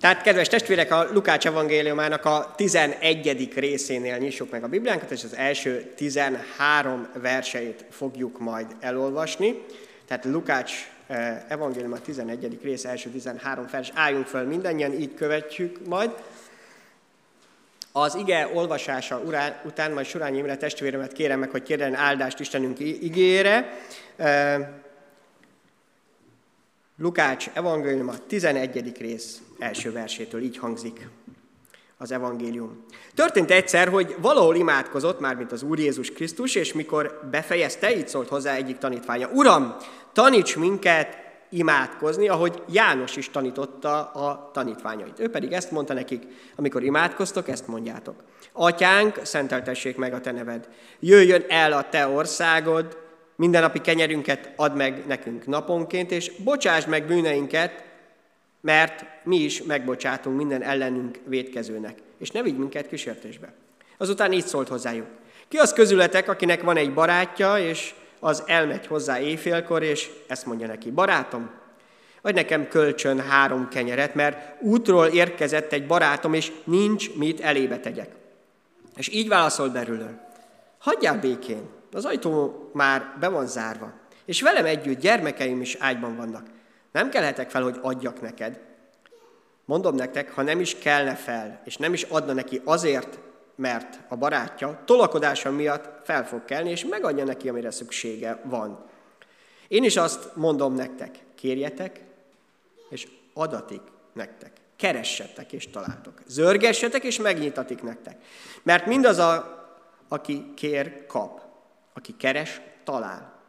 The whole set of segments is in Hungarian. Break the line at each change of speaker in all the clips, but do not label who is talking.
Tehát, kedves testvérek, a Lukács evangéliumának a 11. részénél nyissuk meg a Bibliánkat, és az első 13 verseit fogjuk majd elolvasni. Tehát Lukács eh, evangélium a 11. rész első 13 vers. Álljunk föl mindennyien, így követjük majd. Az ige olvasása után majd Surányi Imre testvéremet kérem meg, hogy kérjen áldást Istenünk igére. Lukács evangélium a 11. rész első versétől így hangzik az evangélium. Történt egyszer, hogy valahol imádkozott, mármint az Úr Jézus Krisztus, és mikor befejezte, így szólt hozzá egyik tanítványa. Uram, taníts minket imádkozni, ahogy János is tanította a tanítványait. Ő pedig ezt mondta nekik, amikor imádkoztok, ezt mondjátok. Atyánk, szenteltessék meg a te neved. Jöjjön el a te országod, mindennapi kenyerünket add meg nekünk naponként, és bocsásd meg bűneinket, mert mi is megbocsátunk minden ellenünk védkezőnek, és ne vigy minket kísértésbe. Azután így szólt hozzájuk. Ki az közületek, akinek van egy barátja, és az elmegy hozzá éjfélkor, és ezt mondja neki, barátom, vagy nekem kölcsön három kenyeret, mert útról érkezett egy barátom, és nincs mit elébe tegyek. És így válaszol belülről, hagyjál békén, az ajtó már be van zárva, és velem együtt gyermekeim is ágyban vannak. Nem kelhetek fel, hogy adjak neked. Mondom nektek, ha nem is kelne fel, és nem is adna neki azért, mert a barátja tolakodása miatt fel fog kelni, és megadja neki, amire szüksége van. Én is azt mondom nektek, kérjetek, és adatik nektek. Keressetek, és találtok. Zörgessetek, és megnyitatik nektek. Mert mindaz, a, aki kér, kap. Aki keres, talál.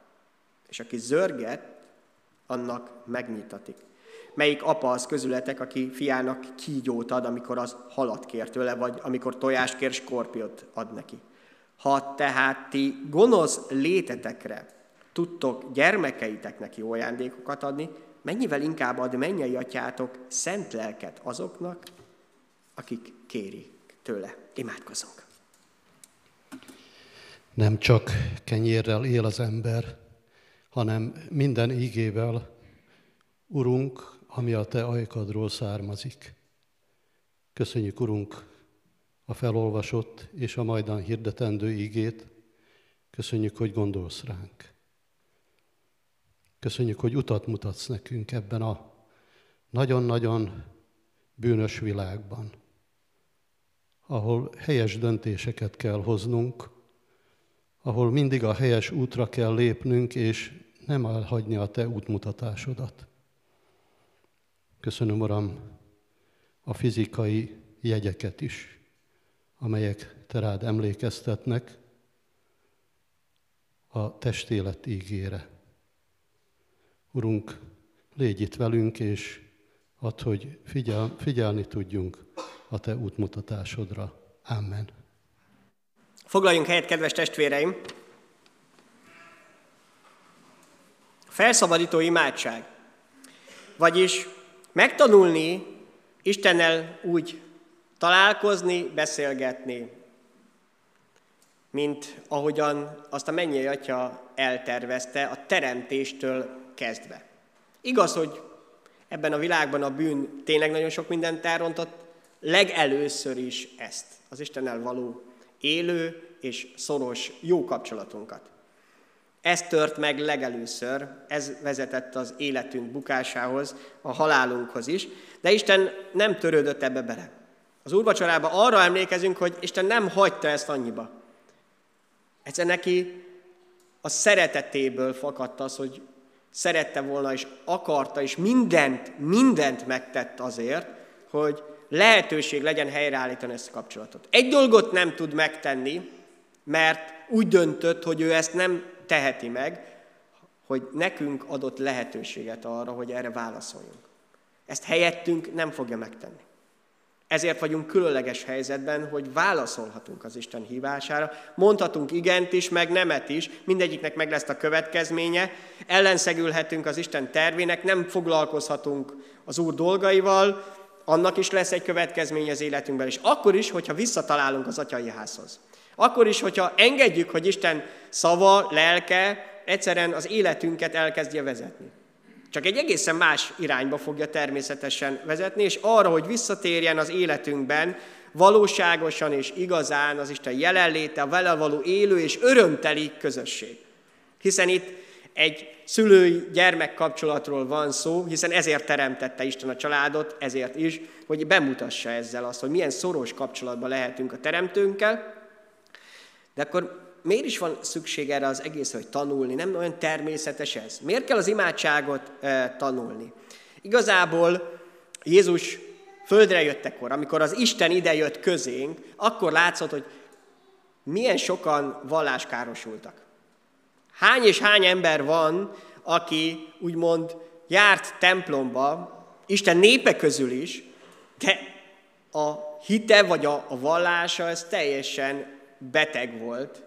És aki zörget, annak megnyitatik. Melyik apa az közületek, aki fiának kígyót ad, amikor az halat kér tőle, vagy amikor tojást kér, skorpiót ad neki. Ha tehát ti gonosz létetekre tudtok gyermekeiteknek jó ajándékokat adni, mennyivel inkább ad mennyei atyátok szent lelket azoknak, akik kérik tőle. Imádkozunk.
Nem csak kenyérrel él az ember, hanem minden ígével, Urunk, ami a Te ajkadról származik. Köszönjük, Urunk, a felolvasott és a majdan hirdetendő ígét. Köszönjük, hogy gondolsz ránk. Köszönjük, hogy utat mutatsz nekünk ebben a nagyon-nagyon bűnös világban, ahol helyes döntéseket kell hoznunk, ahol mindig a helyes útra kell lépnünk, és nem elhagyni a Te útmutatásodat. Köszönöm, Uram, a fizikai jegyeket is, amelyek Te rád emlékeztetnek a testélet ígére. Urunk, légy itt velünk, és add, hogy figyel, figyelni tudjunk a Te útmutatásodra. Amen.
Foglaljunk helyet, kedves testvéreim! Felszabadító imádság. Vagyis megtanulni Istennel úgy találkozni, beszélgetni, mint ahogyan azt a mennyei atya eltervezte a teremtéstől kezdve. Igaz, hogy ebben a világban a bűn tényleg nagyon sok mindent elrontott, legelőször is ezt, az Istennel való élő és szoros jó kapcsolatunkat. Ez tört meg legelőször, ez vezetett az életünk bukásához, a halálunkhoz is, de Isten nem törődött ebbe bele. Az úrvacsorában arra emlékezünk, hogy Isten nem hagyta ezt annyiba. Egyszer neki a szeretetéből fakadt az, hogy szerette volna, és akarta, és mindent, mindent megtett azért, hogy lehetőség legyen helyreállítani ezt a kapcsolatot. Egy dolgot nem tud megtenni, mert úgy döntött, hogy ő ezt nem teheti meg, hogy nekünk adott lehetőséget arra, hogy erre válaszoljunk. Ezt helyettünk nem fogja megtenni. Ezért vagyunk különleges helyzetben, hogy válaszolhatunk az Isten hívására, mondhatunk igent is, meg nemet is, mindegyiknek meg lesz a következménye, ellenszegülhetünk az Isten tervének, nem foglalkozhatunk az Úr dolgaival, annak is lesz egy következmény az életünkben, és akkor is, hogyha visszatalálunk az atyai házhoz. Akkor is, hogyha engedjük, hogy Isten szava, lelke egyszerűen az életünket elkezdje vezetni. Csak egy egészen más irányba fogja természetesen vezetni, és arra, hogy visszatérjen az életünkben valóságosan és igazán az Isten jelenléte, a vele való élő és örömteli közösség. Hiszen itt egy szülői gyermek kapcsolatról van szó, hiszen ezért teremtette Isten a családot, ezért is, hogy bemutassa ezzel azt, hogy milyen szoros kapcsolatban lehetünk a teremtőnkkel. De akkor miért is van szükség erre az egész, hogy tanulni? Nem olyan természetes ez. Miért kell az imádságot e, tanulni? Igazából Jézus földre jöttekor, amikor az Isten ide jött közénk, akkor látszott, hogy milyen sokan valláskárosultak. Hány és hány ember van, aki úgymond járt templomba, Isten népe közül is, de a hite vagy a, a vallása ez teljesen beteg volt.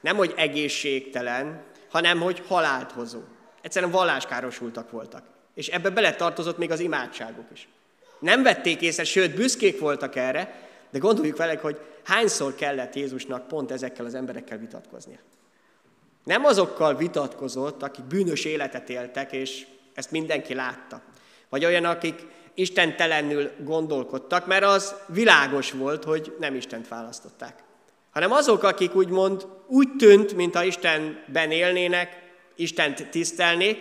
Nem, hogy egészségtelen, hanem, hogy halált hozó. Egyszerűen valláskárosultak voltak. És ebbe beletartozott még az imádságuk is. Nem vették észre, sőt, büszkék voltak erre, de gondoljuk vele, hogy hányszor kellett Jézusnak pont ezekkel az emberekkel vitatkoznia. Nem azokkal vitatkozott, akik bűnös életet éltek, és ezt mindenki látta. Vagy olyan, akik istentelenül gondolkodtak, mert az világos volt, hogy nem Istent választották. Hanem azok, akik úgymond úgy tűnt, mintha Istenben élnének, Istent tisztelnék,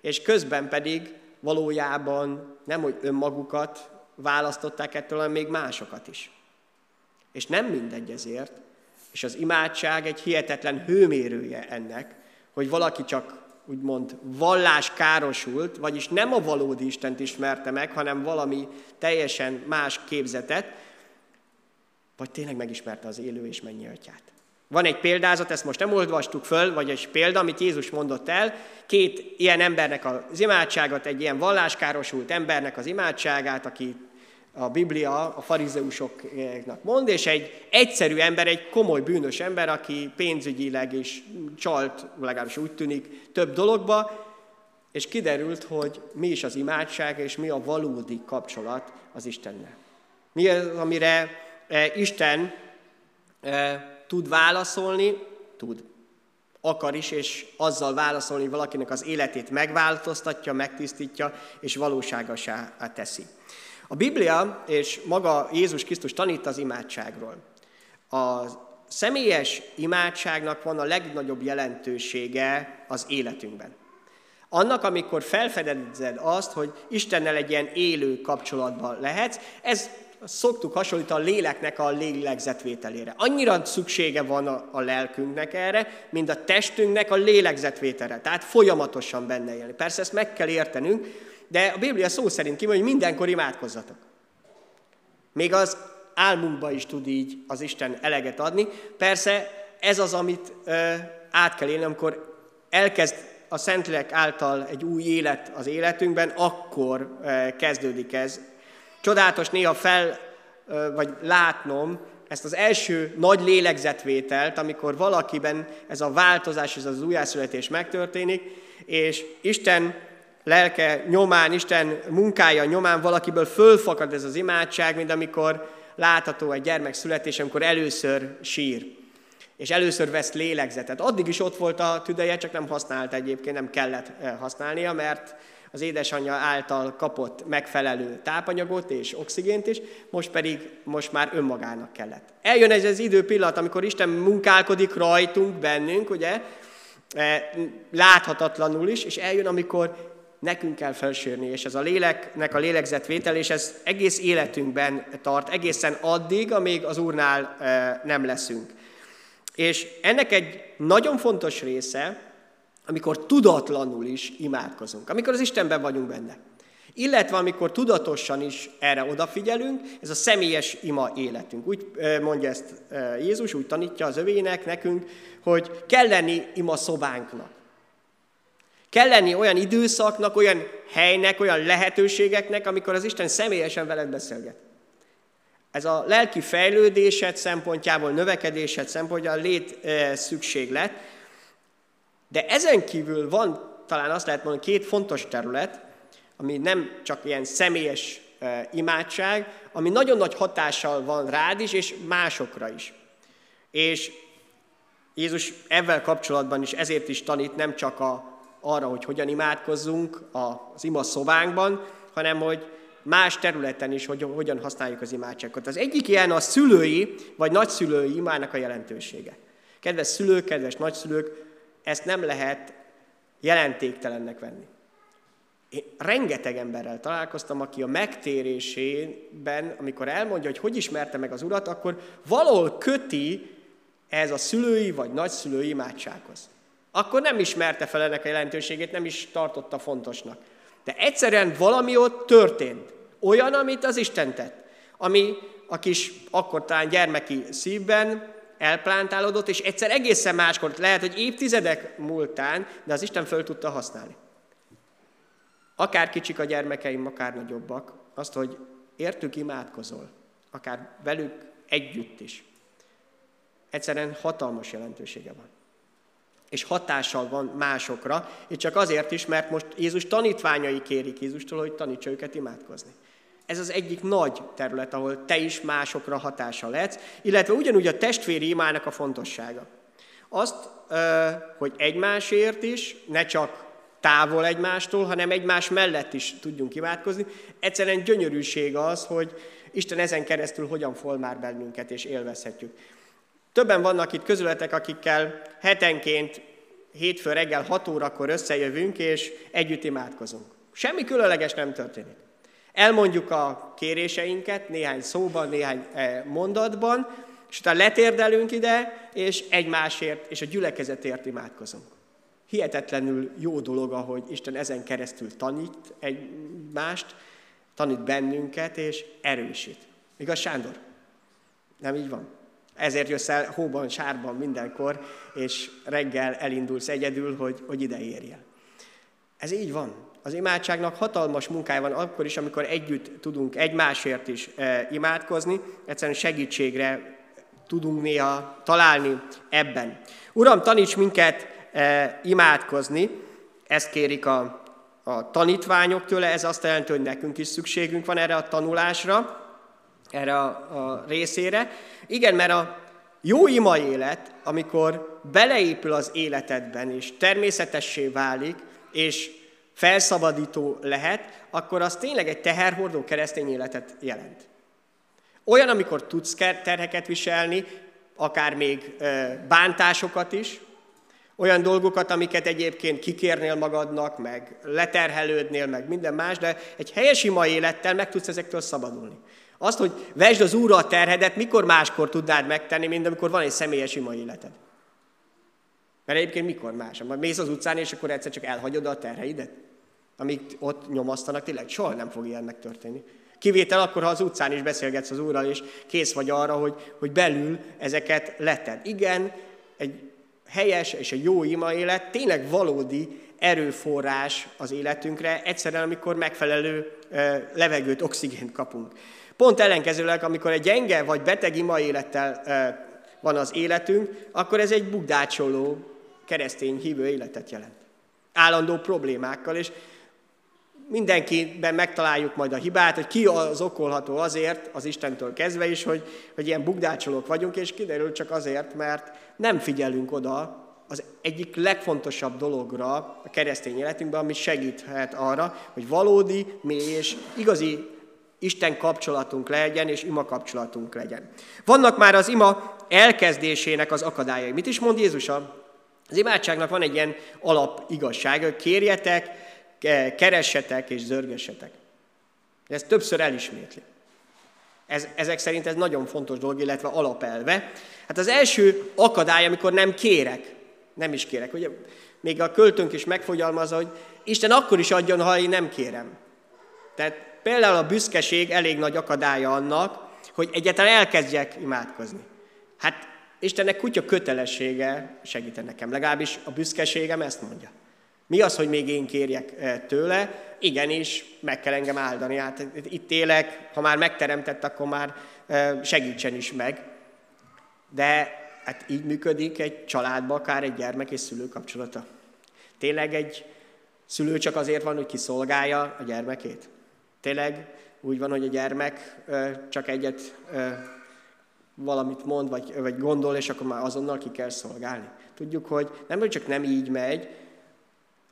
és közben pedig valójában nem, hogy önmagukat választották ettől, hanem még másokat is. És nem mindegy ezért, és az imádság egy hihetetlen hőmérője ennek, hogy valaki csak úgymond vallás károsult, vagyis nem a valódi Istent ismerte meg, hanem valami teljesen más képzetet, vagy tényleg megismerte az élő és mennyi atyát. Van egy példázat, ezt most nem olvastuk föl, vagy egy példa, amit Jézus mondott el. Két ilyen embernek az imádságot, egy ilyen valláskárosult embernek az imádságát, aki a Biblia a farizeusoknak mond, és egy egyszerű ember, egy komoly bűnös ember, aki pénzügyileg is csalt, legalábbis úgy tűnik, több dologba, és kiderült, hogy mi is az imádság, és mi a valódi kapcsolat az Istennel. Mi az, amire e, Isten e, tud válaszolni, tud, akar is, és azzal válaszolni, valakinek az életét megváltoztatja, megtisztítja, és valóságosá teszi. A Biblia és maga Jézus Krisztus tanít az imádságról. A személyes imádságnak van a legnagyobb jelentősége az életünkben. Annak, amikor felfedezed azt, hogy Istennel egy ilyen élő kapcsolatban lehetsz, ez szoktuk hasonlítani a léleknek a lélegzetvételére. Annyira szüksége van a, a lelkünknek erre, mint a testünknek a lélegzetvételre. Tehát folyamatosan benne élni. Persze ezt meg kell értenünk, de a Biblia szó szerint kimondja, hogy mindenkor imádkozzatok. Még az álmunkba is tud így az Isten eleget adni. Persze ez az, amit ö, át kell élni, amikor elkezd a Szentlélek által egy új élet az életünkben, akkor ö, kezdődik ez. Csodálatos néha fel, ö, vagy látnom ezt az első nagy lélegzetvételt, amikor valakiben ez a változás, ez az újjászületés megtörténik, és Isten lelke nyomán, Isten munkája nyomán valakiből fölfakad ez az imádság, mint amikor látható egy gyermek születés, amikor először sír, és először vesz lélegzetet. Addig is ott volt a tüdeje, csak nem használt egyébként, nem kellett eh, használnia, mert az édesanyja által kapott megfelelő tápanyagot és oxigént is, most pedig most már önmagának kellett. Eljön ez az idő pillanat, amikor Isten munkálkodik rajtunk, bennünk, ugye, eh, láthatatlanul is, és eljön, amikor nekünk kell felsérni, és ez a léleknek a lélegzetvétel, és ez egész életünkben tart, egészen addig, amíg az Úrnál nem leszünk. És ennek egy nagyon fontos része, amikor tudatlanul is imádkozunk, amikor az Istenben vagyunk benne. Illetve amikor tudatosan is erre odafigyelünk, ez a személyes ima életünk. Úgy mondja ezt Jézus, úgy tanítja az övének, nekünk, hogy kell lenni ima szobánknak. Kell lenni olyan időszaknak, olyan helynek, olyan lehetőségeknek, amikor az Isten személyesen veled beszélget. Ez a lelki fejlődésed szempontjából, növekedésed szempontjából lét e, szükséglet, de ezen kívül van, talán azt lehet mondani, két fontos terület, ami nem csak ilyen személyes e, imádság, ami nagyon nagy hatással van rád is, és másokra is. És Jézus ezzel kapcsolatban is ezért is tanít nem csak a arra, hogy hogyan imádkozzunk az ima szobánkban, hanem hogy más területen is, hogy hogyan használjuk az imádságot. Az egyik ilyen a szülői vagy nagyszülői imának a jelentősége. Kedves szülők, kedves nagyszülők, ezt nem lehet jelentéktelennek venni. Én rengeteg emberrel találkoztam, aki a megtérésében, amikor elmondja, hogy hogy ismerte meg az Urat, akkor valahol köti ez a szülői vagy nagyszülői imádsághoz. Akkor nem ismerte fel ennek a jelentőségét, nem is tartotta fontosnak. De egyszerűen valami ott történt. Olyan, amit az Isten tett. Ami a kis, akkor talán gyermeki szívben elplántálódott, és egyszer egészen máskor, lehet, hogy évtizedek múltán, de az Isten föl tudta használni. Akár kicsik a gyermekeim, akár nagyobbak, azt, hogy értük imádkozol, akár velük együtt is. Egyszerűen hatalmas jelentősége van. És hatással van másokra, és csak azért is, mert most Jézus tanítványai kérik Jézustól, hogy tanítsa őket imádkozni. Ez az egyik nagy terület, ahol te is másokra hatással lehetsz, illetve ugyanúgy a testvéri imának a fontossága. Azt, hogy egymásért is, ne csak távol egymástól, hanem egymás mellett is tudjunk imádkozni. Egyszerűen gyönyörűség az, hogy Isten ezen keresztül hogyan formál bennünket, és élvezhetjük. Többen vannak itt közületek, akikkel hetenként hétfő reggel 6 órakor összejövünk, és együtt imádkozunk. Semmi különleges nem történik. Elmondjuk a kéréseinket néhány szóban, néhány eh, mondatban, és utána letérdelünk ide, és egymásért és a gyülekezetért imádkozunk. Hihetetlenül jó dolog, ahogy Isten ezen keresztül tanít egymást, tanít bennünket, és erősít. Igaz, Sándor? Nem így van? Ezért jössz el hóban, sárban mindenkor, és reggel elindulsz egyedül, hogy, hogy ide érjél. Ez így van. Az imádságnak hatalmas munkája van akkor is, amikor együtt tudunk egymásért is e, imádkozni, egyszerűen segítségre tudunk néha találni ebben. Uram, taníts minket e, imádkozni, ezt kérik a, a tanítványok tőle, ez azt jelenti, hogy nekünk is szükségünk van erre a tanulásra, erre a, a részére. Igen, mert a jó ima élet, amikor beleépül az életedben, és természetessé válik, és felszabadító lehet, akkor az tényleg egy teherhordó keresztény életet jelent. Olyan, amikor tudsz terheket viselni, akár még bántásokat is, olyan dolgokat, amiket egyébként kikérnél magadnak, meg leterhelődnél, meg minden más, de egy helyes ima élettel meg tudsz ezektől szabadulni. Azt, hogy vesd az Úrra a terhedet, mikor máskor tudnád megtenni, mint amikor van egy személyes ima életed. Mert egyébként mikor más? Majd mész az utcán, és akkor egyszer csak elhagyod a terheidet? Amíg ott nyomasztanak, tényleg soha nem fog ilyennek történni. Kivétel akkor, ha az utcán is beszélgetsz az Úrral, és kész vagy arra, hogy, hogy belül ezeket leted. Igen, egy helyes és egy jó ima élet tényleg valódi erőforrás az életünkre, egyszerűen, amikor megfelelő levegőt, oxigént kapunk. Pont ellenkezőleg, amikor egy gyenge vagy beteg ima élettel van az életünk, akkor ez egy bugdácsoló keresztény hívő életet jelent. Állandó problémákkal, és mindenkiben megtaláljuk majd a hibát, hogy ki az okolható azért, az Istentől kezdve is, hogy, hogy ilyen bugdácsolók vagyunk, és kiderül csak azért, mert nem figyelünk oda az egyik legfontosabb dologra a keresztény életünkben, ami segíthet arra, hogy valódi, mély és igazi Isten kapcsolatunk legyen, és ima kapcsolatunk legyen. Vannak már az ima elkezdésének az akadályai. Mit is mond Jézus? Az imádságnak van egy ilyen alap igazság, kérjetek, keressetek és zörgessetek. Ez többször elismétli. Ez, ezek szerint ez nagyon fontos dolog, illetve alapelve. Hát az első akadály, amikor nem kérek, nem is kérek. Ugye még a költőnk is megfogyalmazza, hogy Isten akkor is adjon, ha én nem kérem. Tehát például a büszkeség elég nagy akadálya annak, hogy egyáltalán elkezdjek imádkozni. Hát Istennek kutya kötelessége segíteni nekem, legalábbis a büszkeségem ezt mondja. Mi az, hogy még én kérjek eh, tőle? Igenis, meg kell engem áldani. Hát itt élek, ha már megteremtett, akkor már eh, segítsen is meg. De hát így működik egy családban akár egy gyermek és szülő kapcsolata. Tényleg egy szülő csak azért van, hogy kiszolgálja a gyermekét? Tényleg úgy van, hogy a gyermek csak egyet valamit mond, vagy, vagy gondol, és akkor már azonnal ki kell szolgálni. Tudjuk, hogy nem, hogy csak nem így megy,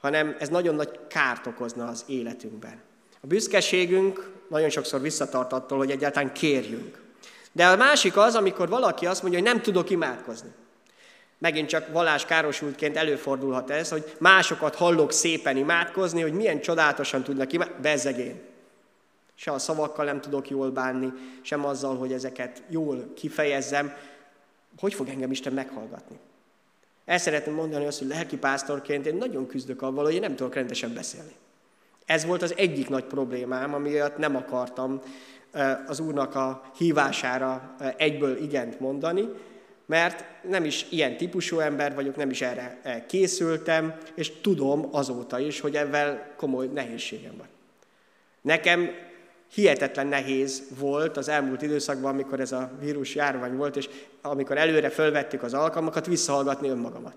hanem ez nagyon nagy kárt okozna az életünkben. A büszkeségünk nagyon sokszor visszatart attól, hogy egyáltalán kérjünk. De a másik az, amikor valaki azt mondja, hogy nem tudok imádkozni. Megint csak valláskárosultként előfordulhat ez, hogy másokat hallok szépen imádkozni, hogy milyen csodálatosan tudnak imádkozni. Bezzegén. Se a szavakkal nem tudok jól bánni, sem azzal, hogy ezeket jól kifejezzem. Hogy fog engem Isten meghallgatni? El szeretném mondani azt, hogy lelkipásztorként én nagyon küzdök avval, hogy én nem tudok rendesen beszélni. Ez volt az egyik nagy problémám, amiatt nem akartam az Úrnak a hívására egyből igent mondani, mert nem is ilyen típusú ember vagyok, nem is erre készültem, és tudom azóta is, hogy ebben komoly nehézségem van. Nekem hihetetlen nehéz volt az elmúlt időszakban, amikor ez a vírus járvány volt, és amikor előre fölvettük az alkalmakat, visszahallgatni önmagamat.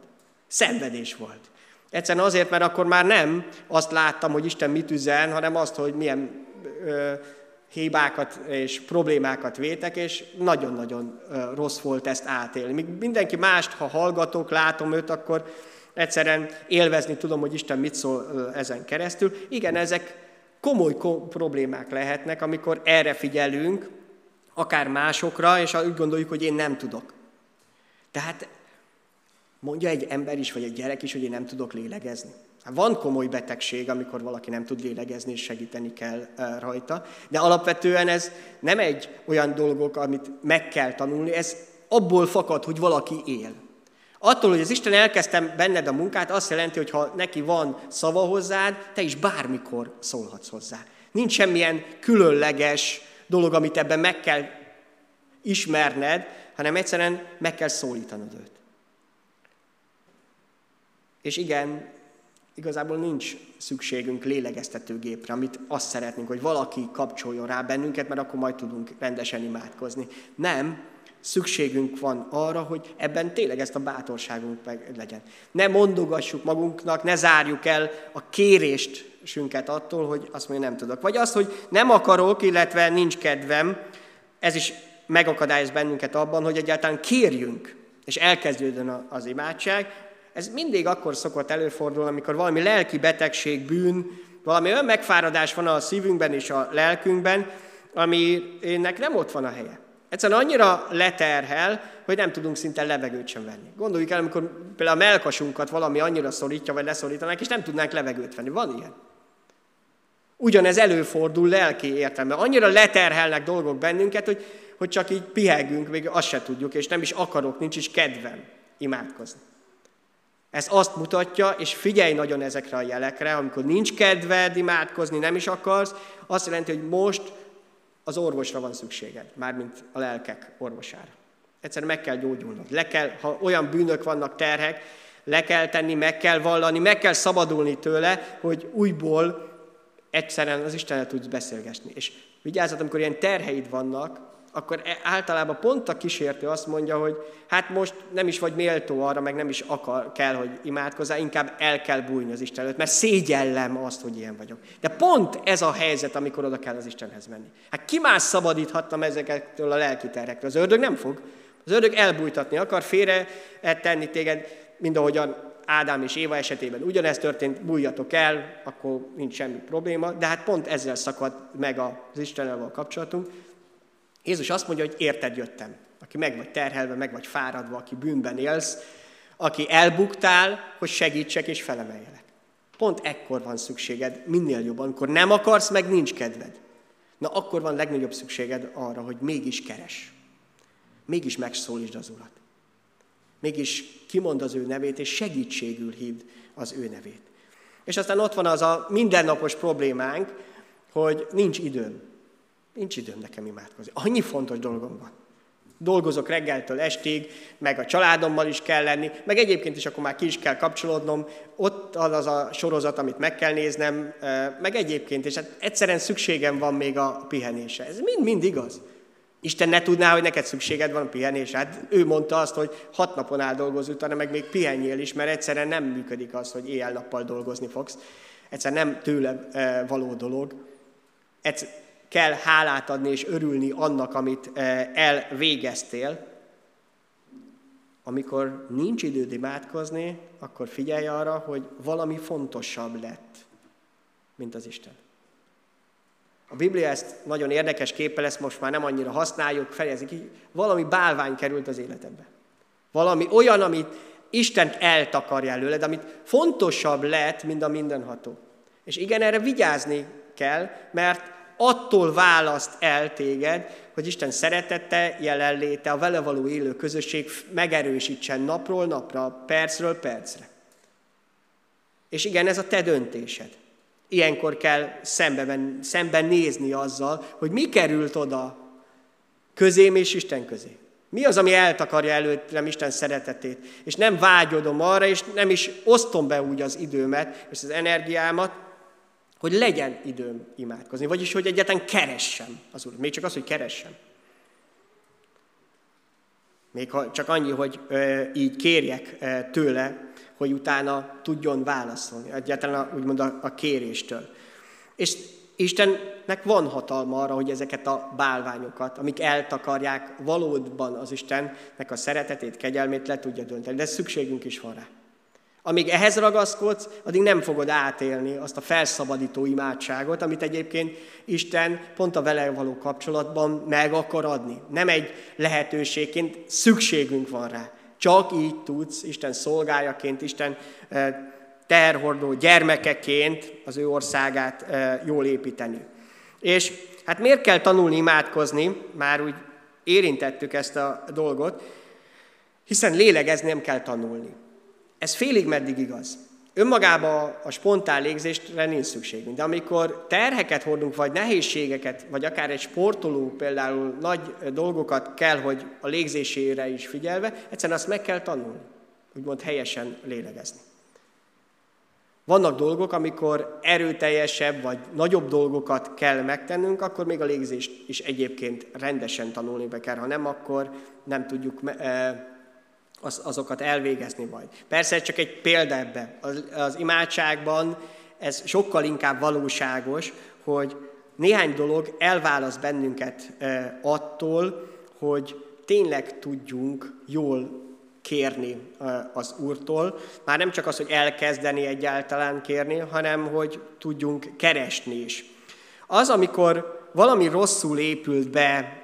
Szenvedés volt. Egyszerűen azért, mert akkor már nem azt láttam, hogy Isten mit üzen, hanem azt, hogy milyen ö, hibákat és problémákat vétek, és nagyon-nagyon rossz volt ezt átélni. Míg mindenki mást, ha hallgatok, látom őt, akkor egyszerűen élvezni tudom, hogy Isten mit szól ezen keresztül. Igen, ezek komoly problémák lehetnek, amikor erre figyelünk, akár másokra, és úgy gondoljuk, hogy én nem tudok. Tehát mondja egy ember is, vagy egy gyerek is, hogy én nem tudok lélegezni. Hát van komoly betegség, amikor valaki nem tud lélegezni, és segíteni kell rajta, de alapvetően ez nem egy olyan dolgok, amit meg kell tanulni, ez abból fakad, hogy valaki él. Attól, hogy az Isten elkezdtem benned a munkát, azt jelenti, hogy ha neki van szava hozzád, te is bármikor szólhatsz hozzá. Nincs semmilyen különleges dolog, amit ebben meg kell ismerned, hanem egyszerűen meg kell szólítanod őt. És igen, igazából nincs szükségünk lélegeztetőgépre, amit azt szeretnénk, hogy valaki kapcsoljon rá bennünket, mert akkor majd tudunk rendesen imádkozni. Nem, szükségünk van arra, hogy ebben tényleg ezt a bátorságunk meg legyen. Ne mondogassuk magunknak, ne zárjuk el a kérést sünket attól, hogy azt mondja, nem tudok. Vagy az, hogy nem akarok, illetve nincs kedvem, ez is megakadályoz bennünket abban, hogy egyáltalán kérjünk, és elkezdődön az imádság, ez mindig akkor szokott előfordulni, amikor valami lelki betegség, bűn, valami olyan megfáradás van a szívünkben és a lelkünkben, aminek nem ott van a helye. Egyszerűen annyira leterhel, hogy nem tudunk szinte levegőt sem venni. Gondoljuk el, amikor például a melkasunkat valami annyira szorítja, vagy leszorítanák, és nem tudnánk levegőt venni. Van ilyen. Ugyanez előfordul lelki értelme. Annyira leterhelnek dolgok bennünket, hogy, hogy csak így pihegünk, még azt se tudjuk, és nem is akarok, nincs is kedvem imádkozni. Ez azt mutatja, és figyelj nagyon ezekre a jelekre, amikor nincs kedved imádkozni, nem is akarsz, azt jelenti, hogy most az orvosra van szükséged, mármint a lelkek orvosára. Egyszerűen meg kell gyógyulnod. Le kell, ha olyan bűnök vannak, terhek, le kell tenni, meg kell vallani, meg kell szabadulni tőle, hogy újból egyszerűen az Istennel tudsz beszélgetni. És vigyázzat, amikor ilyen terheid vannak, akkor e- általában pont a kísértő azt mondja, hogy hát most nem is vagy méltó arra, meg nem is akar, kell, hogy imádkozzál, inkább el kell bújni az Isten előtt, mert szégyellem azt, hogy ilyen vagyok. De pont ez a helyzet, amikor oda kell az Istenhez menni. Hát ki más szabadíthattam ezekettől a lelki terhekről? Az ördög nem fog. Az ördög elbújtatni akar, félre tenni téged, mind ahogyan Ádám és Éva esetében ugyanezt történt, bújjatok el, akkor nincs semmi probléma, de hát pont ezzel szakad meg az Istennel való kapcsolatunk, Jézus azt mondja, hogy érted jöttem. Aki meg vagy terhelve, meg vagy fáradva, aki bűnben élsz, aki elbuktál, hogy segítsek és felemeljelek. Pont ekkor van szükséged, minél jobban, amikor nem akarsz, meg nincs kedved. Na akkor van legnagyobb szükséged arra, hogy mégis keres. Mégis megszólítsd az Urat. Mégis kimond az ő nevét, és segítségül hívd az ő nevét. És aztán ott van az a mindennapos problémánk, hogy nincs időm. Nincs időm nekem imádkozni. Annyi fontos dolgom van. Dolgozok reggeltől estig, meg a családommal is kell lenni, meg egyébként is akkor már ki is kell kapcsolódnom, ott az az a sorozat, amit meg kell néznem, meg egyébként, és hát egyszerűen szükségem van még a pihenésre. Ez mind-mind igaz. Isten ne tudná, hogy neked szükséged van pihenésre. Hát ő mondta azt, hogy hat napon áll dolgoz utána, meg még pihenjél is, mert egyszerűen nem működik az, hogy éjjel-nappal dolgozni fogsz. Egyszerűen nem tőle való dolog kell hálát adni és örülni annak, amit eh, elvégeztél, amikor nincs időd imádkozni, akkor figyelj arra, hogy valami fontosabb lett, mint az Isten. A Biblia ezt nagyon érdekes képpel, ezt most már nem annyira használjuk, fejezik ki, valami bálvány került az életedbe. Valami olyan, amit Isten eltakarja előled, amit fontosabb lett, mint a mindenható. És igen, erre vigyázni kell, mert attól választ el téged, hogy Isten szeretette, jelenléte, a vele való élő közösség megerősítsen napról napra, percről percre. És igen, ez a te döntésed. Ilyenkor kell szemben, szemben nézni azzal, hogy mi került oda közém és Isten közé. Mi az, ami eltakarja előttem Isten szeretetét, és nem vágyodom arra, és nem is osztom be úgy az időmet és az energiámat, hogy legyen időm imádkozni, vagyis hogy egyáltalán keressem az Urat. Még csak az, hogy keressem. Még ha csak annyi, hogy ö, így kérjek ö, tőle, hogy utána tudjon válaszolni, egyáltalán a, úgymond a, a kéréstől. És Istennek van hatalma arra, hogy ezeket a bálványokat, amik eltakarják valódban az Istennek a szeretetét, kegyelmét le tudja dönteni. De szükségünk is van rá. Amíg ehhez ragaszkodsz, addig nem fogod átélni azt a felszabadító imádságot, amit egyébként Isten pont a vele való kapcsolatban meg akar adni. Nem egy lehetőségként, szükségünk van rá. Csak így tudsz Isten szolgájaként, Isten terhordó gyermekeként az ő országát jól építeni. És hát miért kell tanulni imádkozni? Már úgy érintettük ezt a dolgot, hiszen lélegezni nem kell tanulni. Ez félig meddig igaz. Önmagában a spontán légzésre nincs szükségünk, de amikor terheket hordunk, vagy nehézségeket, vagy akár egy sportoló például nagy dolgokat kell, hogy a légzésére is figyelve, egyszerűen azt meg kell tanulni, úgymond helyesen lélegezni. Vannak dolgok, amikor erőteljesebb vagy nagyobb dolgokat kell megtennünk, akkor még a légzést is egyébként rendesen tanulni be kell. Ha nem, akkor nem tudjuk az, azokat elvégezni majd. Persze csak egy példa ebbe. Az, az imádságban ez sokkal inkább valóságos, hogy néhány dolog elválaszt bennünket attól, hogy tényleg tudjunk jól kérni az Úrtól. Már nem csak az, hogy elkezdeni egyáltalán kérni, hanem hogy tudjunk keresni is. Az, amikor valami rosszul épült be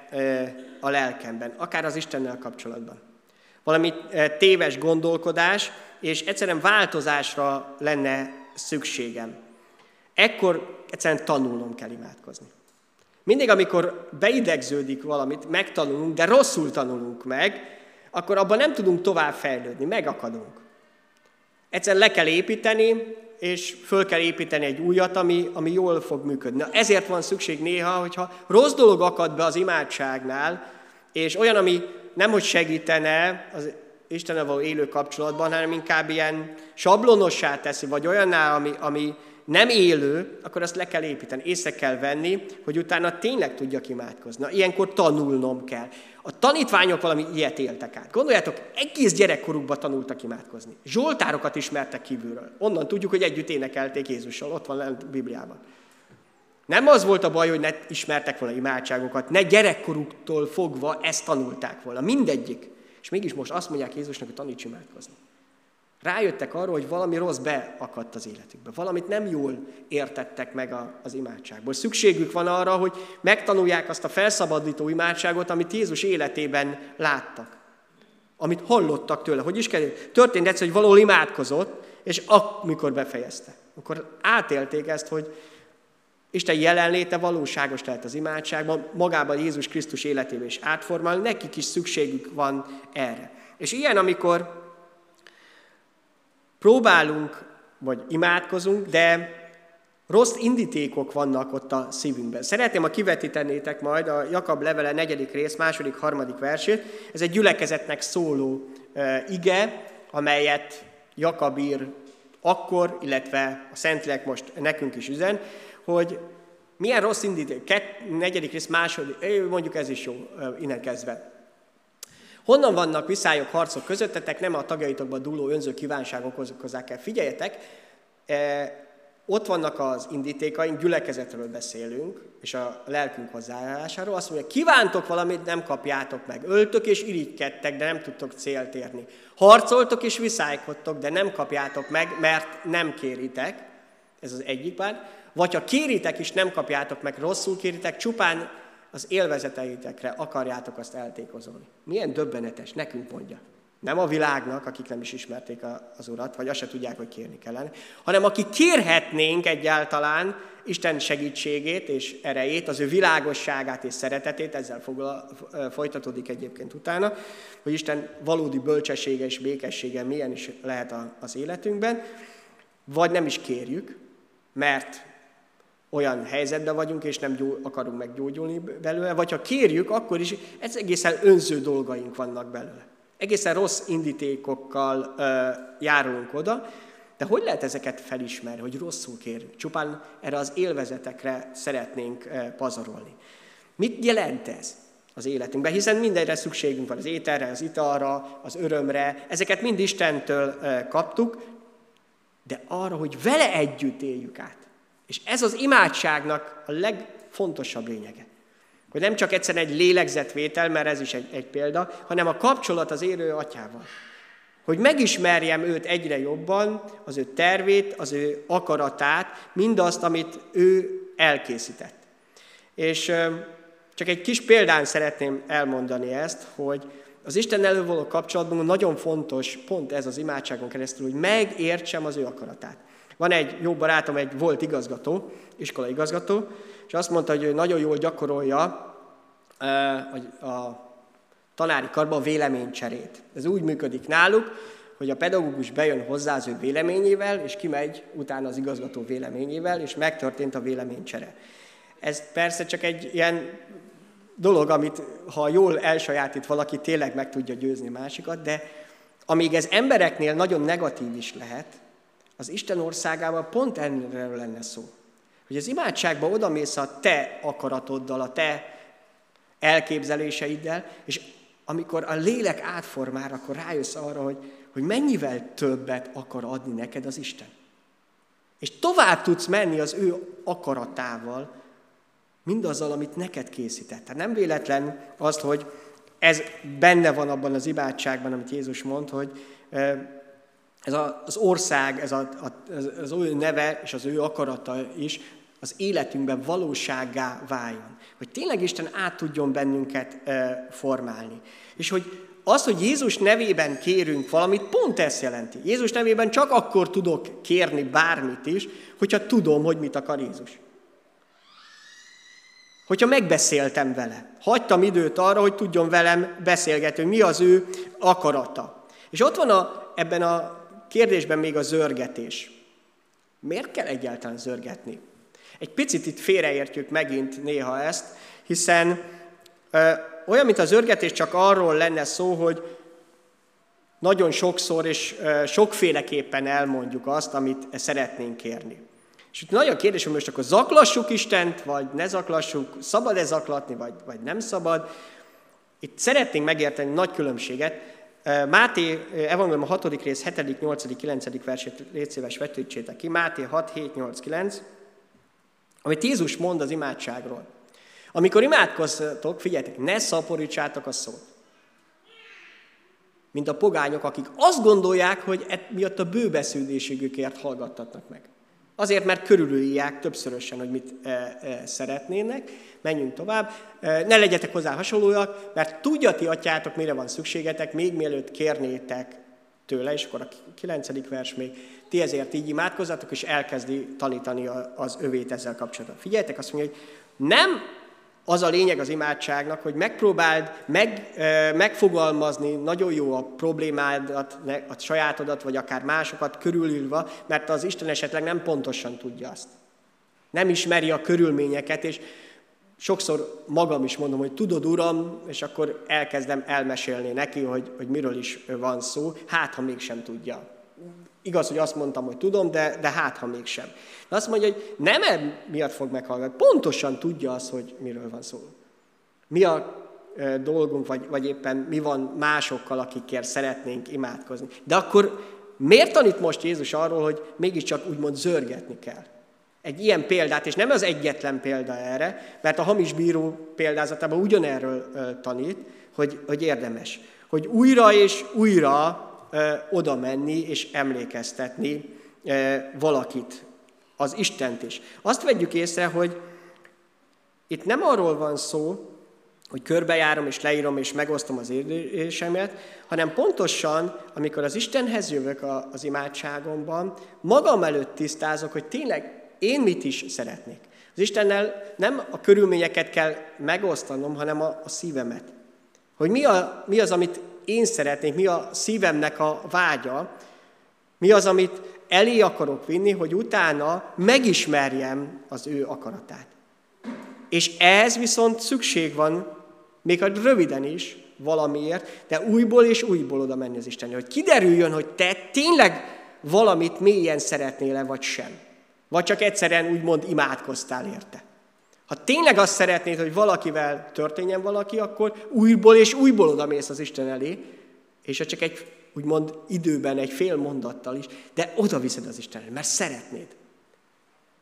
a lelkemben, akár az Istennel kapcsolatban valami eh, téves gondolkodás, és egyszerűen változásra lenne szükségem. Ekkor egyszerűen tanulnom kell imádkozni. Mindig, amikor beidegződik valamit, megtanulunk, de rosszul tanulunk meg, akkor abban nem tudunk tovább fejlődni, megakadunk. Egyszerűen le kell építeni, és föl kell építeni egy újat, ami, ami jól fog működni. Na, ezért van szükség néha, hogyha rossz dolog akad be az imádságnál, és olyan, ami nem hogy segítene az Istennel való élő kapcsolatban, hanem inkább ilyen sablonossá teszi, vagy olyanná, ami, ami nem élő, akkor azt le kell építeni, észre kell venni, hogy utána tényleg tudjak imádkozni. Na, ilyenkor tanulnom kell. A tanítványok valami ilyet éltek át. Gondoljátok, egész gyerekkorukban tanultak imádkozni. Zsoltárokat ismertek kívülről. Onnan tudjuk, hogy együtt énekelték Jézussal. Ott van lent Bibliában. Nem az volt a baj, hogy ne ismertek volna imádságokat, ne gyerekkoruktól fogva ezt tanulták volna. Mindegyik. És mégis most azt mondják Jézusnak, hogy taníts imádkozni. Rájöttek arra, hogy valami rossz beakadt az életükbe. Valamit nem jól értettek meg az imádságból. Szükségük van arra, hogy megtanulják azt a felszabadító imádságot, amit Jézus életében láttak. Amit hallottak tőle. Hogy is kell? Történt egyszer, hogy valahol imádkozott, és amikor befejezte. Akkor átélték ezt, hogy Isten jelenléte valóságos lehet az imádságban, magában Jézus Krisztus életében is átformál, nekik is szükségük van erre. És ilyen, amikor próbálunk, vagy imádkozunk, de rossz indítékok vannak ott a szívünkben. Szeretném, ha kivetítenétek majd a Jakab levele negyedik rész, második, harmadik versét. Ez egy gyülekezetnek szóló uh, ige, amelyet Jakab ír akkor, illetve a Szentlélek most nekünk is üzen hogy milyen rossz indíték, Kett, negyedik rész, második, mondjuk ez is jó innen kezdve. Honnan vannak viszályok, harcok közöttetek, nem a tagjaitokban dúló önző kívánságok okozzák el. Figyeljetek, ott vannak az indítékaink, gyülekezetről beszélünk, és a lelkünk hozzáállásáról, azt mondja, kívántok valamit, nem kapjátok meg. Öltök és irigykedtek, de nem tudtok célt érni. Harcoltok és viszálykodtok, de nem kapjátok meg, mert nem kéritek. Ez az egyik pár. Vagy ha kéritek is, nem kapjátok meg, rosszul kéritek, csupán az élvezeteitekre akarjátok azt eltékozolni. Milyen döbbenetes, nekünk mondja. Nem a világnak, akik nem is ismerték az Urat, vagy azt se tudják, hogy kérni kellene, hanem akik kérhetnénk egyáltalán Isten segítségét és erejét, az ő világosságát és szeretetét, ezzel foglal, folytatódik egyébként utána, hogy Isten valódi bölcsessége és békessége milyen is lehet az életünkben, vagy nem is kérjük, mert olyan helyzetben vagyunk, és nem gyó, akarunk meggyógyulni belőle, vagy ha kérjük, akkor is ez egészen önző dolgaink vannak belőle. Egészen rossz indítékokkal ö, járulunk oda, de hogy lehet ezeket felismerni, hogy rosszul kérünk? Csupán erre az élvezetekre szeretnénk ö, pazarolni. Mit jelent ez az életünkben? Hiszen mindenre szükségünk van, az ételre, az italra, az örömre, ezeket mind Istentől ö, kaptuk, de arra, hogy vele együtt éljük át. És ez az imádságnak a legfontosabb lényege. Hogy nem csak egyszerűen egy lélegzetvétel, mert ez is egy, egy példa, hanem a kapcsolat az érő atyával. Hogy megismerjem őt egyre jobban, az ő tervét, az ő akaratát, mindazt, amit ő elkészített. És csak egy kis példán szeretném elmondani ezt, hogy az Isten való kapcsolatban nagyon fontos pont ez az imádságon keresztül, hogy megértsem az ő akaratát. Van egy jó barátom, egy volt igazgató, iskolai igazgató, és azt mondta, hogy ő nagyon jól gyakorolja a tanári karban a véleménycserét. Ez úgy működik náluk, hogy a pedagógus bejön hozzá az ő véleményével, és kimegy utána az igazgató véleményével, és megtörtént a véleménycsere. Ez persze csak egy ilyen dolog, amit ha jól elsajátít valaki, tényleg meg tudja győzni másikat, de amíg ez embereknél nagyon negatív is lehet, az Isten országában pont erről lenne szó. Hogy az imádságban odamész a te akaratoddal, a te elképzeléseiddel, és amikor a lélek átformál, akkor rájössz arra, hogy, hogy mennyivel többet akar adni neked az Isten. És tovább tudsz menni az ő akaratával, mindazzal, amit neked készített. Tehát nem véletlen azt, hogy ez benne van abban az imádságban, amit Jézus mond, hogy ez az ország, ez a, az ő neve és az ő akarata is az életünkben valósággá váljon. Hogy tényleg Isten át tudjon bennünket formálni. És hogy az, hogy Jézus nevében kérünk valamit, pont ezt jelenti. Jézus nevében csak akkor tudok kérni bármit is, hogyha tudom, hogy mit akar Jézus. Hogyha megbeszéltem vele. Hagytam időt arra, hogy tudjon velem beszélgetni, mi az ő akarata. És ott van a, ebben a kérdésben még a zörgetés. Miért kell egyáltalán zörgetni? Egy picit itt félreértjük megint néha ezt, hiszen ö, olyan, mint a zörgetés csak arról lenne szó, hogy nagyon sokszor és ö, sokféleképpen elmondjuk azt, amit szeretnénk kérni. És itt nagy a kérdés, hogy most akkor zaklassuk Istent, vagy ne zaklassuk, szabad-e zaklatni, vagy, vagy nem szabad. Itt szeretnénk megérteni nagy különbséget. Máté Evangélium a 6. rész 7., 8., 9. versét légy vetítsétek ki. Máté 6, 7, 8, 9. Amit Jézus mond az imádságról. Amikor imádkoztok, figyeljetek, ne szaporítsátok a szót. Mint a pogányok, akik azt gondolják, hogy et miatt a bőbeszűdésségükért hallgattatnak meg. Azért, mert körülülják többszörösen, hogy mit e, e, szeretnének. Menjünk tovább. E, ne legyetek hozzá hasonlóak, mert tudja ti atyátok, mire van szükségetek, még mielőtt kérnétek tőle, és akkor a kilencedik vers még, ti ezért így imádkozzatok, és elkezdi tanítani az övét ezzel kapcsolatban. Figyeljetek, azt mondja, hogy nem az a lényeg az imádságnak, hogy megpróbáld meg, megfogalmazni nagyon jó a problémádat, a sajátodat, vagy akár másokat körülülve, mert az Isten esetleg nem pontosan tudja azt. Nem ismeri a körülményeket, és sokszor magam is mondom, hogy tudod, Uram, és akkor elkezdem elmesélni neki, hogy, hogy miről is van szó, hát ha mégsem tudja. Igaz, hogy azt mondtam, hogy tudom, de, de hát ha mégsem. De azt mondja, hogy nem miatt fog meghallgatni, pontosan tudja azt, hogy miről van szó. Mi a dolgunk, vagy, vagy éppen mi van másokkal, akikért szeretnénk imádkozni. De akkor miért tanít most Jézus arról, hogy mégiscsak úgymond zörgetni kell? egy ilyen példát, és nem az egyetlen példa erre, mert a hamis bíró példázatában ugyanerről tanít, hogy, hogy érdemes, hogy újra és újra oda menni és emlékeztetni valakit, az Istent is. Azt vegyük észre, hogy itt nem arról van szó, hogy körbejárom és leírom és megosztom az érzésemet, hanem pontosan, amikor az Istenhez jövök az imádságomban, magam előtt tisztázok, hogy tényleg én mit is szeretnék. Az Istennel nem a körülményeket kell megosztanom, hanem a, szívemet. Hogy mi, a, mi az, amit én szeretnék, mi a szívemnek a vágya, mi az, amit elé akarok vinni, hogy utána megismerjem az ő akaratát. És ez viszont szükség van, még ha röviden is, valamiért, de újból és újból oda menni az Istenre, hogy kiderüljön, hogy te tényleg valamit mélyen szeretnél-e, vagy sem. Vagy csak egyszerűen úgymond imádkoztál érte. Ha tényleg azt szeretnéd, hogy valakivel történjen valaki, akkor újból és újból oda mész az Isten elé, és ha csak egy úgymond időben, egy fél mondattal is, de oda viszed az Istenre, mert szeretnéd.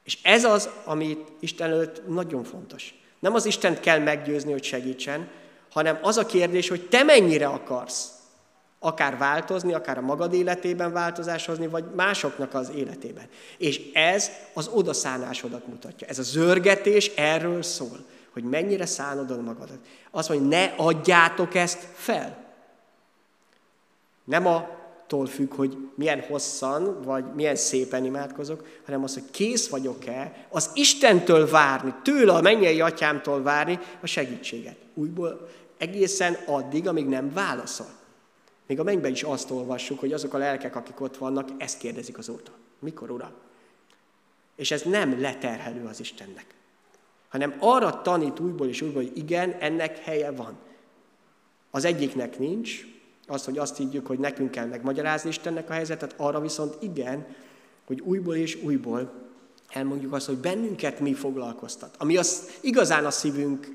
És ez az, ami Isten előtt nagyon fontos. Nem az Istent kell meggyőzni, hogy segítsen, hanem az a kérdés, hogy te mennyire akarsz akár változni, akár a magad életében változás hozni, vagy másoknak az életében. És ez az odaszánásodat mutatja. Ez a zörgetés erről szól, hogy mennyire szánod magadat. Azt mondja, ne adjátok ezt fel. Nem attól függ, hogy milyen hosszan, vagy milyen szépen imádkozok, hanem az, hogy kész vagyok-e az Istentől várni, tőle a mennyei atyámtól várni a segítséget. Újból egészen addig, amíg nem válaszol. Még a mennyben is azt olvassuk, hogy azok a lelkek, akik ott vannak, ezt kérdezik az Úrtól. Mikor, Uram? És ez nem leterhelő az Istennek, hanem arra tanít újból és újból, hogy igen, ennek helye van. Az egyiknek nincs, az, hogy azt higgyük, hogy nekünk kell megmagyarázni Istennek a helyzetet, arra viszont igen, hogy újból és újból elmondjuk azt, hogy bennünket mi foglalkoztat, ami az igazán a szívünk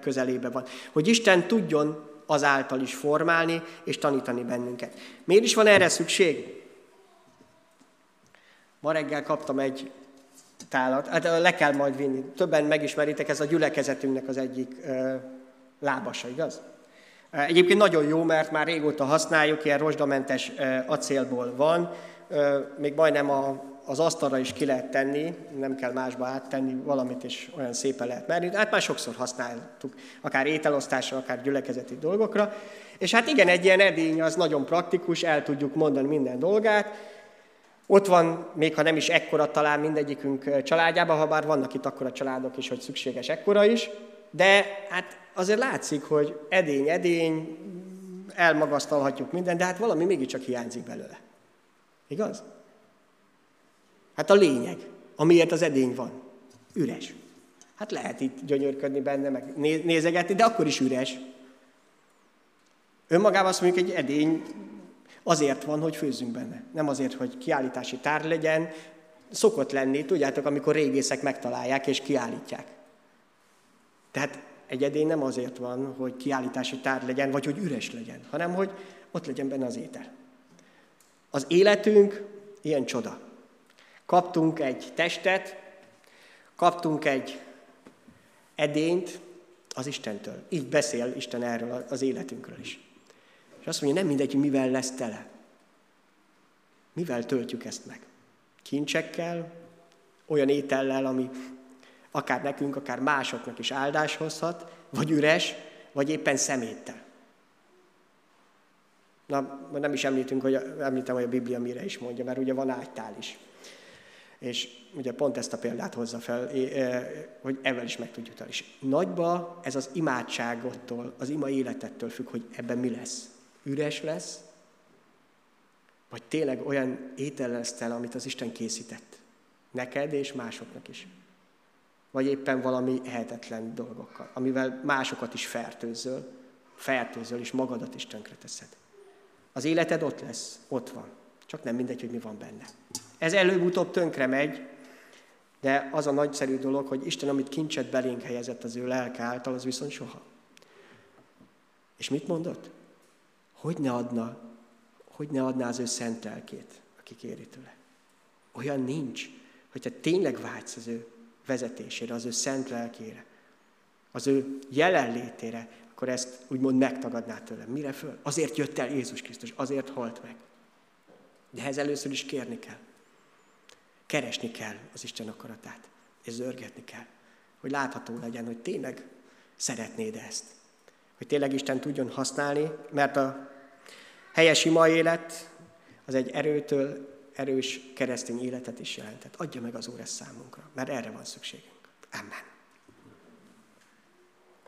közelébe van. Hogy Isten tudjon azáltal is formálni és tanítani bennünket. Miért is van erre szükség? Ma reggel kaptam egy tálat, hát le kell majd vinni. Többen megismeritek, ez a gyülekezetünknek az egyik lábasa, igaz? Egyébként nagyon jó, mert már régóta használjuk, ilyen rozsdamentes acélból van, még majdnem a, az asztalra is ki lehet tenni, nem kell másba áttenni valamit, és olyan szépen lehet merni. Hát már sokszor használtuk, akár ételosztásra, akár gyülekezeti dolgokra. És hát igen, egy ilyen edény az nagyon praktikus, el tudjuk mondani minden dolgát. Ott van, még ha nem is ekkora talán mindegyikünk családjában, ha bár vannak itt akkora családok is, hogy szükséges ekkora is, de hát azért látszik, hogy edény, edény, elmagasztalhatjuk minden, de hát valami mégiscsak hiányzik belőle. Igaz? Hát a lényeg, amiért az edény van. Üres. Hát lehet itt gyönyörködni benne, meg nézegetni, de akkor is üres. Önmagában azt mondjuk, egy edény azért van, hogy főzzünk benne. Nem azért, hogy kiállítási tár legyen. Szokott lenni, tudjátok, amikor régészek megtalálják és kiállítják. Tehát egy edény nem azért van, hogy kiállítási tár legyen, vagy hogy üres legyen, hanem hogy ott legyen benne az étel. Az életünk ilyen csoda. Kaptunk egy testet, kaptunk egy edényt az Istentől. Így beszél Isten erről az életünkről is. És azt mondja, nem mindegy, hogy mivel lesz tele. Mivel töltjük ezt meg? Kincsekkel, olyan étellel, ami akár nekünk, akár másoknak is áldás hozhat, vagy üres, vagy éppen szeméttel. Na, nem is említünk, hogy említem, hogy a Biblia mire is mondja, mert ugye van ágytál is. És ugye pont ezt a példát hozza fel, hogy ezzel is meg tudjuk találni. És nagyba ez az imádságottól, az ima életettől függ, hogy ebben mi lesz. Üres lesz, vagy tényleg olyan étel lesz el, amit az Isten készített. Neked és másoknak is. Vagy éppen valami ehetetlen dolgokkal, amivel másokat is fertőzöl, fertőzöl, és magadat is tönkreteszed. Az életed ott lesz, ott van. Csak nem mindegy, hogy mi van benne. Ez előbb-utóbb tönkre megy, de az a nagyszerű dolog, hogy Isten, amit kincset belénk helyezett az ő lelke által, az viszont soha. És mit mondott? Hogy ne adna, hogy ne adná az ő szent lelkét, aki kéri tőle. Olyan nincs, hogyha tényleg vágysz az ő vezetésére, az ő szent lelkére, az ő jelenlétére, akkor ezt úgymond megtagadná tőlem. Mire föl? Azért jött el Jézus Krisztus, azért halt meg. De ehhez először is kérni kell. Keresni kell az Isten akaratát, és zörgetni kell, hogy látható legyen, hogy tényleg szeretnéd ezt. Hogy tényleg Isten tudjon használni, mert a helyes ima élet az egy erőtől erős keresztény életet is jelentett. Adja meg az Úr ezt számunkra, mert erre van szükségünk. Amen.